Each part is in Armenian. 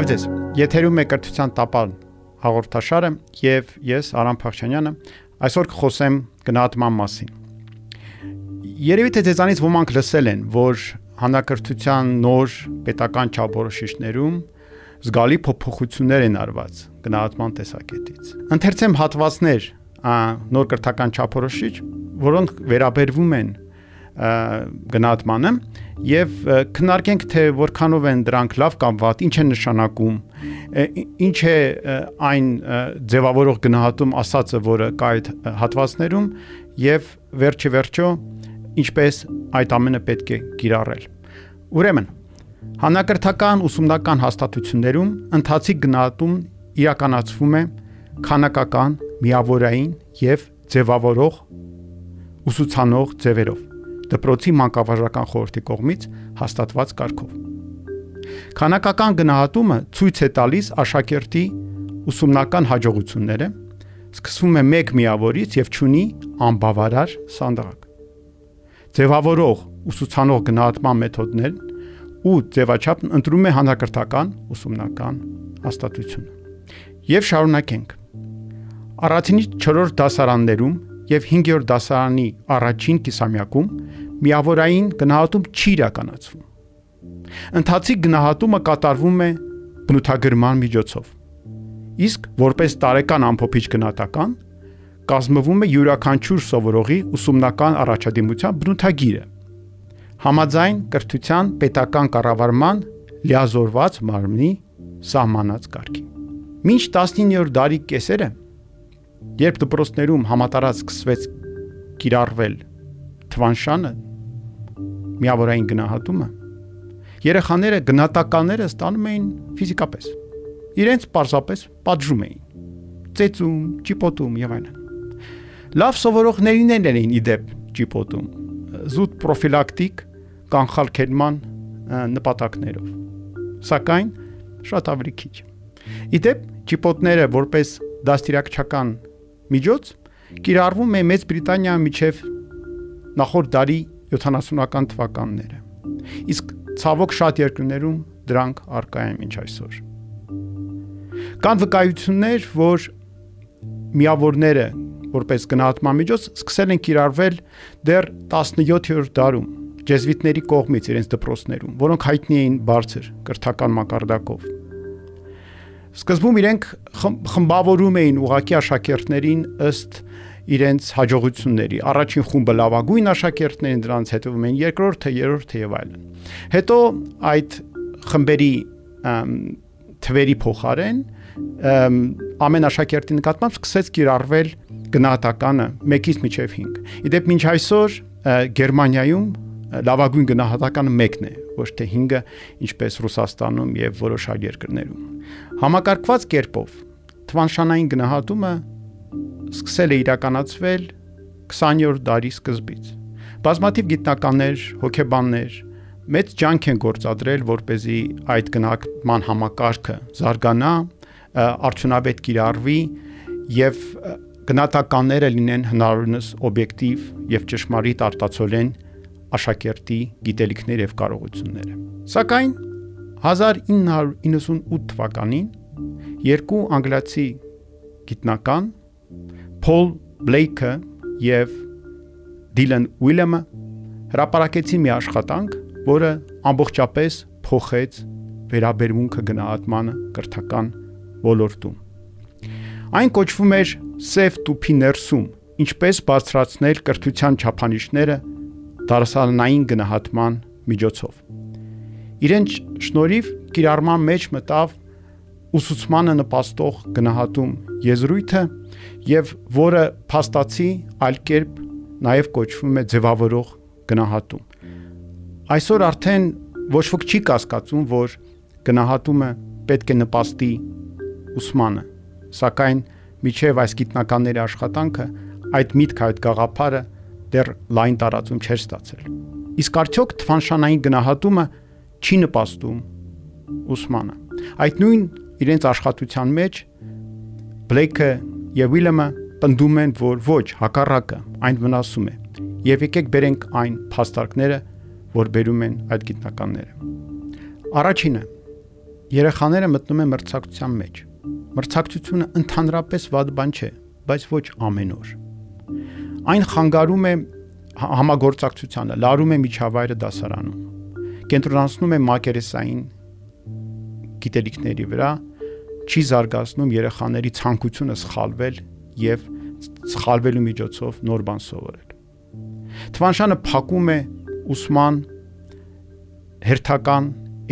Բարև ձեզ։ Եթերում է կրթության տապան հաղորդաշարը եւ ես Արամ Փախչյանյանը այսօր կխոսեմ գնահատման մասին։ Երևի թե ձեզանից ոմանք լսել են, որ հանրակրթության նոր պետական չափորոշիչներում զգալի փոփոխություններ են արված գնահատման տեսակետից։ Ընթերցեմ հատվածներ նոր կրթական չափորոշիչ, որոնք վերաբերվում են գնահատմանը եւ քննարկենք թե որքանով են դրանք լավ կամ վատ, ինչ են նշանակում, ինչ է այն ձևավորող գնահատում ասածը, որը կա այդ հատվածներում եւ վերջի վերջո ինչպես այդ ամենը պետք է կիրառել։ Ուրեմն Հանրակրթական ուսումնական հաստատություններում ընթացիկ գնահատում իրականացվում է քանակական, միավորային եւ ձևավորող ուսուցանող ձևերով դպրոցի մանկավարժական խորհրդի կողմից հաստատված կարգով։ Քանակական գնահատումը ցույց է տալիս աշակերտի ուսումնական հաջողությունները, սկսվում է 1 միավորից եւ ճունի անբավարար սանդղակ։ Ձևավորող ուսուցանող գնահատման մեթոդներն ու ձևաչափն ընտրում է հանրակրթական ուսումնական հաստատությունը։ Եվ շարունակենք։ Առաջինի 4-րդ դասարաններում եւ 5-րդ դասարանի առաջին կիսամյակում միավորային գնահատում չի իրականացվում։ Ընթացիկ գնահատումը կատարվում է բնութագրման միջոցով։ Իսկ որպես տարեկան ամփոփիչ գնահատական կազմվում է յուրաքանչյուր սովորողի ուսումնական առաջադիմության բնութագիրը համաձայն կրթության պետական կառավարման լիազորված մարմնի սահմանած կարգի։ Մինչ 19-րդ դարի կեսերը Երբ դպրոցներում համատարած սկսվեց կիրառվել թվանշանը, միավորային գնահատումը, երեխաները գնահատականները ստանում էին ֆիզիկապես։ Իրենց պարզապես պատժում էին։ Ծեծում, ճիպոտում եւ այլն։ Լավ սովորողներին էին իդեպ ճիպոտում, զուտ պրոֆիլակտիկ կանխալքերման նպատակներով։ Սակայն շատ ավելի քիչ։ Իդեպ ճիպոտները որպես դաստիարակչական միջոց կիրառվում է Մեծ Բրիտանիայում միջև նախորդ դարի 70-ական թվականները։ Իսկ ցավոք շատ երկրներում դրանք արկա են մինչ այսօր։ Կան վկայություններ, որ միավորները որպես գնահատման միջոց սկսել են կիրառվել դեռ 17-րդ դարում ջեզվիտների կողմից իրենց դպրոցներում, որոնք հայտնի էին բարձր կրթական մակարդակով Սկզբում իրենք խմբավորում էին ուղակի աշակերտներին ըստ իրենց հաջողությունների։ Առաջին խումբը լավագույն աշակերտներին, դրանց հետևում էին երկրորդը, երրորդը եւ այլն։ Հետո այդ խմբերի թվերի փոխարեն ամեն աշակերտի նկատմամբ սկսեց կիրառվել գնահատականը 1-ից մինչև 5։ Իդեպ մինչ այսօր Գերմանիայում լավագույն գնահատականը 1-ն է, ոչ թե 5-ը, ինչպես Ռուսաստանում եւ որոշ այլ երկրներում։ Համակարգված կերպով թվանշանային գնահատումը սկսել է իրականացվել 20-րդ դարի սկզբից։ Բազմաթիվ գիտնականներ, հոգեբաններ մեծ ջանք են գործադրել, որ เป զի այդ գնահատման համակարգը զարգանա, արդյունավետ կիրառվի եւ գնահատականները լինեն հնարավորինս օբյեկտիվ եւ ճշմարիտ արտացոլեն աշակերտի գիտելիքներ եւ կարողությունները։ Սակայն 1998 թվականին երկու անգլիացի գիտնական Փոլ Բլեյքը եւ Դիլան Ուիլյամը հրապարակեցին մի աշխատանք, որը ամբողջապես փոխեց վերաբերմունքը գնահատմանը կրթական ոլորտում։ Այն կոչվում էր Save to ներսում, ինչպես բարձրացնել կրթության չափանիշները դարսանային գնահատման միջոցով։ Իրեն շնորհիվ կիրառման մեջ մտավ ուսուցմանը նպաստող գնահատում եզրույթը եւ որը փաստացի այլ կերպ նաեւ կոչվում է ձևավորող գնահատում։ Այսօր արդեն ոչ ոք չի կասկածում, որ գնահատումը պետք է նպաստի ուսմանը, սակայն միջև այս գիտնականների աշխատանքը այդ միտքը այդ գաղափարը դեռ լայն տարածում չէր ստացել։ Իսկ արդյոք թվանշանային գնահատումը չի նպաստում ուսմանը։ Այդ նույն իրենց աշխատության մեջ Բլեյքը եւ Ուիլյամը պնդում են, որ ոչ, հակառակը, այն վնասում է։ Եվ եկեք բերենք այն փաստարկները, որ բերում են այդ գիտնականները։ Առաջինը. Երեխաները մտնում են մրցակցության մեջ։ Մրցակցությունը ընդհանրապես վատ բան չէ, բայց ոչ ամեն օր։ Այն խանգարում է համագործակցությանը, լարում է միջավայրը դասարանում։ Կենտրոնացնում է մակերեսային գիտելիքների վրա, չի զարգացնում երեխաների ցանկությունը սխալվել եւ սխալվելու միջոցով նոր բան սովորել։ Թվանշանը փակում է ուսման հերթական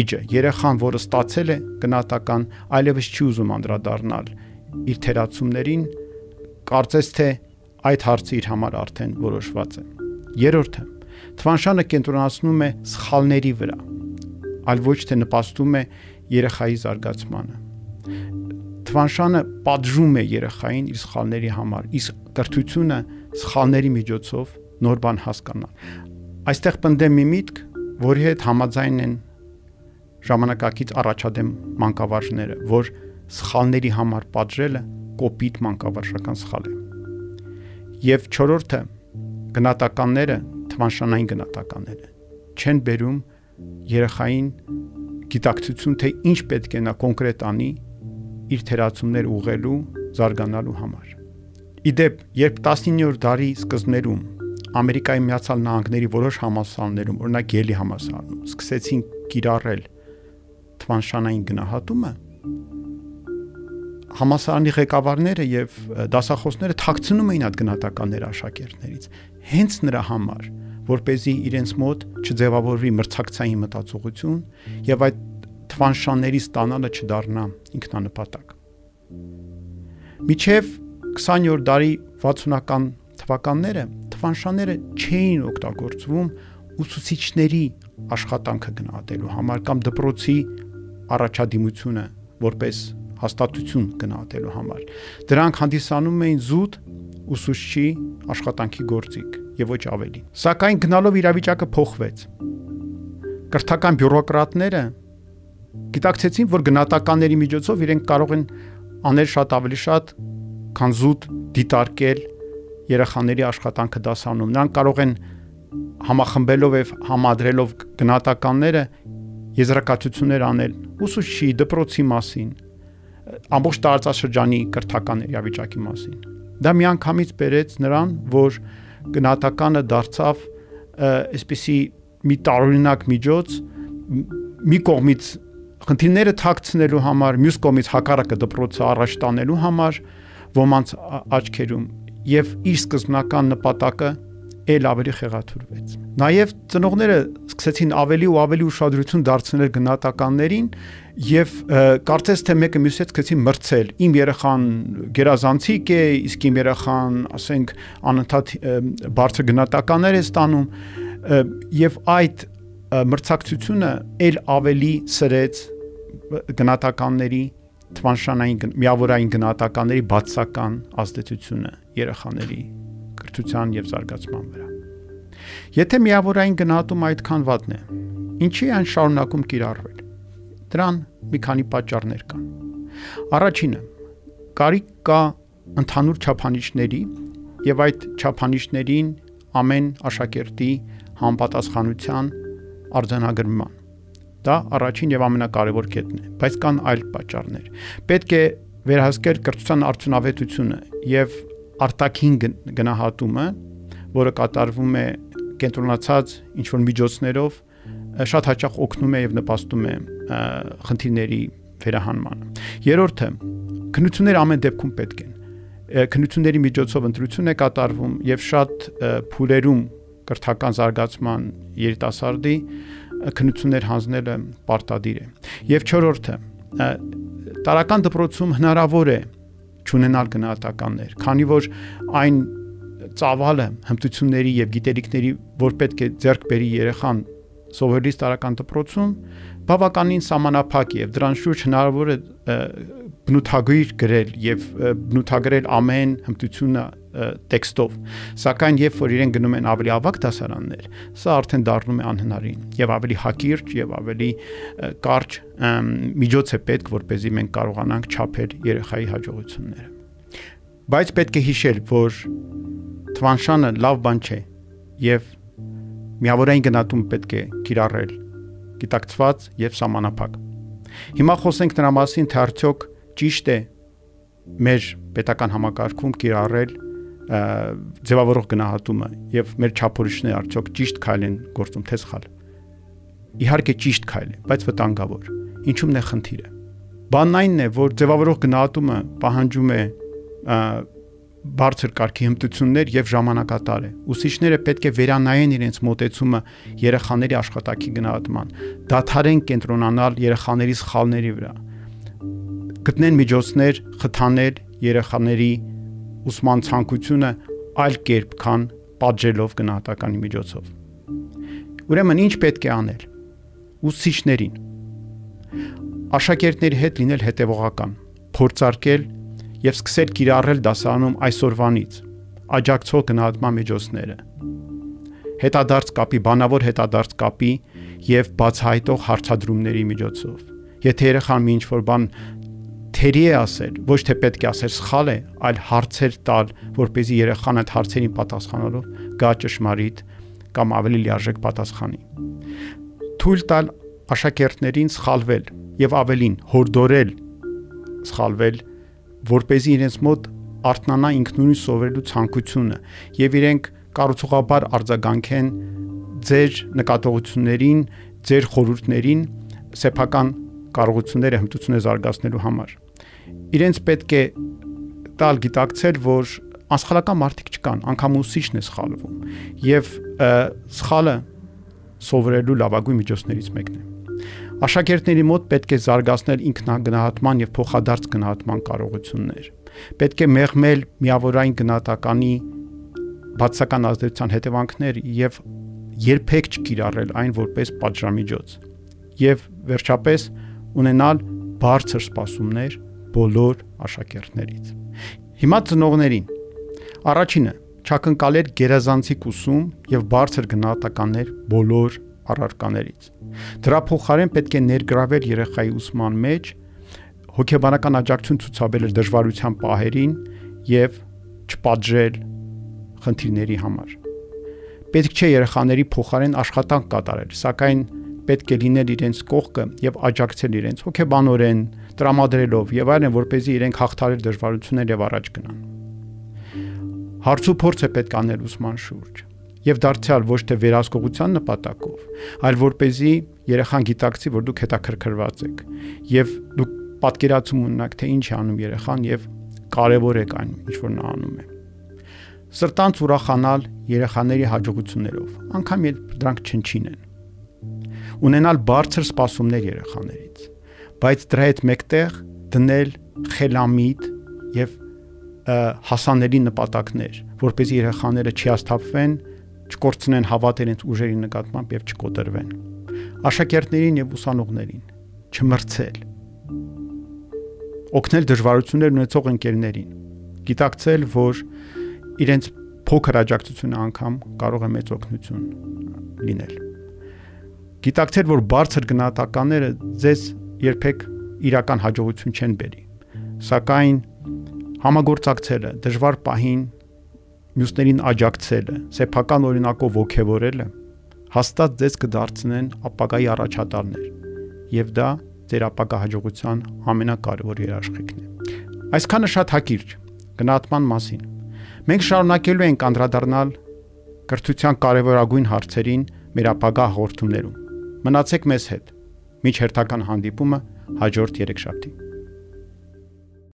էջը երեխան, որը ստացել է գնահատական, այլևս չի ուզում անդրադառնալ իր թերացումներին, կարծես թե այդ հարցը իր համար արդեն որոշված է։ Երրորդը Թվանշանը կենտրոնացնում է սխալների վրա, այլ ոչ թե նպաստում է երեխայի զարգացմանը։ Թվանշանը պատժում է երեխային իր սխալների համար, իսկ կրթությունը սխալների միջոցով նոր բան հասկանալ։ Այստեղ պնդեմ մի միտք, որի հետ համաձայն են ժամանակակից առաջադեմ մանկավարժները, որ սխալների համար պատժելը կոպիտ մանկավարժական սխալ է։ Եվ չորրորդը գնահատականները, թվանշանային գնահատականները չեն բերում երեխային գիտակցություն, թե ինչ պետք է նա կոնկրետ անի իր թերացումներ ուղղելու, զարգանալու համար։ Իդեպ, երբ 19-րդ դարի սկզբներում Ամերիկայի Միացյալ Նահանգների որոշ համալսարաններում, օրինակ Յելի համալսարանում, սկսեցին կիրառել թվանշանային գնահատումը, համասարանի ղեկավարները եւ դասախոսները թաքցնում էին այդ գնահատականները աշակերտներից հենց նրա համար որ เป զի իրենց մոտ չձևավորվի մրցակցային մտածողություն եւ այդ թվանշանների ստանալը չդառնա ինքնանպատակ Միջև 20-րդ դարի 60-ական թվականները թվանշանները չէին օգտագործվում ուսուցիչների աշխատանքը գնահատելու համար կամ դպրոցի առաջադիմությունը որպես հաստատություն գնահատելու համար։ Դրանք հանդիսանում էին զուտ ուսուցչի աշխատանքի գործիք եւ ոչ ավելի։ Սակայն գնալով իրավիճակը փոխվեց։ Կրթական բյուրոկրատները գիտակցեցին, որ գնահատականների միջոցով իրենք կարող են անել շատ ավելի շատ, քան զուտ դիտարկել երեխաների աշխատանքը դասանում։ Նրանք կարող են համախմբելով եւ համադրելով գնահատականները եզրակացություններ անել ուսուցչի դպրոցի մասին, ամբողջ տարածաշրջանի կրթական իրավիճակի մասին։ Դա միանգամից բերեց նրան, որ գնահատականը դարձավ այսպիսի մի տարօրինակ միջոց մի կողմից խնդիրները թաքցնելու համար, մյուս կողմից հակառակը դպրոցը առաջ տանելու համար ոմանց աչքերում եւ իր սկզբնական նպատակը ել ավելի խեղաթուրվեց։ Նաև ծնողները սկսեցին ավելի ու ավելի ուշադրություն դարձնել գնահատականներին եւ կարծես թե մեկը մյուսից սկսեցին մրցել։ Իմ երեխան գերազանցիկ է, իսկ իմ երեխան, ասենք, անընդհատ բարձր գնահատականներ է ստանում եւ այդ մրցակցությունը ել ավելի սրեց գնահատականների թվանշանային միավորային գնահատականների բացական ազդեցությունը երեխաների կրթության եւ զարգացման վրա։ Եթե միավորային գնահատում այդքան վատն է, ինչի այն շարունակում կիրառվել։ Դրան մի քանի պատճառներ կան։ Առաջինը՝ կարիք կա ընդհանուր չափանիշների եւ այդ չափանիշներին ամեն աշակերտի համապատասխանության արձանագրման։ Դա առաջին եւ ամենակարևոր կետն է, բայց կան այլ պատճառներ։ Պետք է վերահսկել կրթության արդյունավետությունը եւ արտաքին գնահատումը, որը կատարվում է կենտրոնացած ինչ որ միջոցներով, շատ հաճախ օգնում է եւ նպաստում է խնդիրների վերահանմանը։ Երրորդը քննությունները ամեն դեպքում պետք են քննությունների միջոցով ընտրություն է կատարվում եւ շատ փուլերում կրթական զարգացման երիտասարդի քննություններ հանձնելը պարտադիր է։ Եվ չորրորդը տարական դպրոցում հնարավոր է ճանենալ գնահատականներ, քանի որ այն ծավալը հմտությունների եւ գիտելիքների, որ պետք է ձեռք բերի երեխան սովորելիս տարական դպրոցում, բավականին սահմանափակ է եւ դրան շուրջ հնարավոր է բնութագրիր գրել եւ բնութագրել ամեն հմտությունը տեքստով սակայն երբ որ իրեն գնում են ավելի ավակ դասարաններ սա արդեն դառնում է անհնարին եւ ավելի հակիրճ եւ ավելի կարճ միջոց է պետք որ เป զի մենք կարողանանք չափել երեխայի հաջողությունները բայց պետք է հիշել որ թվանշանը լավ բան չէ եւ միավորային գնահատում պետք է կիրառել գիտակցված եւ սահմանափակ Հիմա խոսենք նրա մասին, թե արդյոք ճիշտ է մեր պետական համակարգում կիրառել ձևավորող գնահատումը եւ մեր չափորոշիչները արդյոք ճիշտ քայլ են գործում թե սխալ։ Իհարկե ճիշտ քայլ է, բայց վտանգավոր։ Ինչու՞մն է խնդիրը։ Բանն այնն է, որ ձևավորող գնահատումը պահանջում է բարձր կարգի հմտություններ եւ ժամանակատար է։ Ուսուցիչները պետք է վերանայեն իրենց մոտեցումը երեխաների աշխատակի գնահատման, դադարեն կենտրոնանալ երեխաների սխալների վրա։ Գտնեն միջոցներ խթանել երեխաների ուսման ցանկությունը այլ կերպ, քան պատժելով գնահատականի միջոցով։ Ուրեմն ինչ պետք է անել։ Ուսուցիչներին աշակերտների հետ լինել հետևողական, փորձարկել եւ սկսել կիրառել դասարանում այսօրվանից աջակցող գնահատման միջոցները հետադարձ կապի բանավոր հետադարձ կապի եւ բացահայտող հարցադրումների միջոցով եթե երեխան մի ինչ-որ բան թերի է ասել ոչ թե պետք է ասել սխալ է այլ հարցեր տալ որ เป զի երեխան այդ հարցերին պատասխանելով գա ճշմարիտ կամ ավելի լիարժեք պատասխանի թույլ տալ աշակերտներին սխալվել եւ ավելին հորդորել սխալվել որ เป զի իրենց մոտ արտնանա ինքնուրույն սովորելու ցանկությունը եւ իրենք կառուցողաբար արձագանքեն ձեր նկատողություններին, ձեր խորհուրդներին սեփական կարողությունները հմտությունները զարգացնելու համար։ Իրենց պետք է տալ գիտակցել, որ անսխալական մարդիկ չկան, անգամ ուսուցիչն է սխալվում եւ սխալը սովորելու լավագույն միջոցներից մեկն է։ Աշակերտների մոտ պետք է զարգացնել ինքնագնահատման եւ փոխադարձ գնահատման կարողություններ։ Պետք է մեղմել միավորային գնահատականի բացական ազդեցության հետևանքներ եւ երբեք չկիրառել այն որպես պատժամիջոց։ Եվ վերջապես ունենալ բարձր սպասումներ բոլոր աշակերտներից։ Հիմա ծնողներին առաջինը չակնկալել գերազանցիկ ուսում եւ բարձր գնահատականներ բոլոր առարկաներից։ Դրա փոխարեն պետք է ներգրավել երեխայի ուսման մեջ հոգեբանական աջակցություն ցուցաբերել դժվարության պահերին եւ չպատժել խնդիրների համար։ Պետք չէ երեխաների փոխարեն աշխատանք կատարել, սակայն պետք է լինել իրենց կողքը եւ աջակցել իրենց հոգեբանորեն, տրամադրելով եւ այլն, որպեսզի իրենք հաղթարել դժվարություններ եւ առաջ գնան։ Հարցու փորձ է պետք անել ուսման շուրջ եւ դարձյալ ոչ թե վերահսկողության նպատակով, այլ որ เป զի երեխան գիտակցի, որ դուք հետաքրքրված եք եւ դուք պատկերացում ունենաք, թե ինչ է անում երեխան եւ կարեւորեք այն, ինչ որ նա անում է։ Սրտանց ուրախանալ երեխաների հաջողություններով, անկամ երբ դրանք չնչին են։ Ունենալ բարձր սպասումներ երեխաներից, բայց դրա հետ մեկտեղ դնել խելամիտ եւ հասանելի նպատակներ, որպեսզի երեխաները չհաստափվեն չկորցնեն հավատը իրենց ուժերի նկատմամբ եւ չկոտրվեն։ Աշակերտներին եւ ուսանողներին չմրցել։ Օգնել դժվարություններ ունեցող ընկերներին։ Գիտակցել, որ իրենց փոքր աջակցությունը անգամ կարող է մեծ օգնություն լինել։ Գիտակցել, որ բարձր գնահատականները ձեզ երբեք իրական հաջողություն չեն բերի։ Սակայն համագործակցելը դժվար պահին մյուսներին աջակցելը, սեփական օրինակով ողջևորելը հաստատ ձեզ կդարձնեն ապագայի առաջատարներ եւ դա ձեր ապագա հաջողության ամենակարևոր երաշխիքն է այսքանը շատ հակիրճ գնահատման մասին մենք շարունակելու ենք անդրադառնալ կրթության կարևորագույն հարցերին մեր ապագա հաղորդումներում մնացեք մեզ հետ միջ հերթական հանդիպումը հաջորդ 3 շաբթի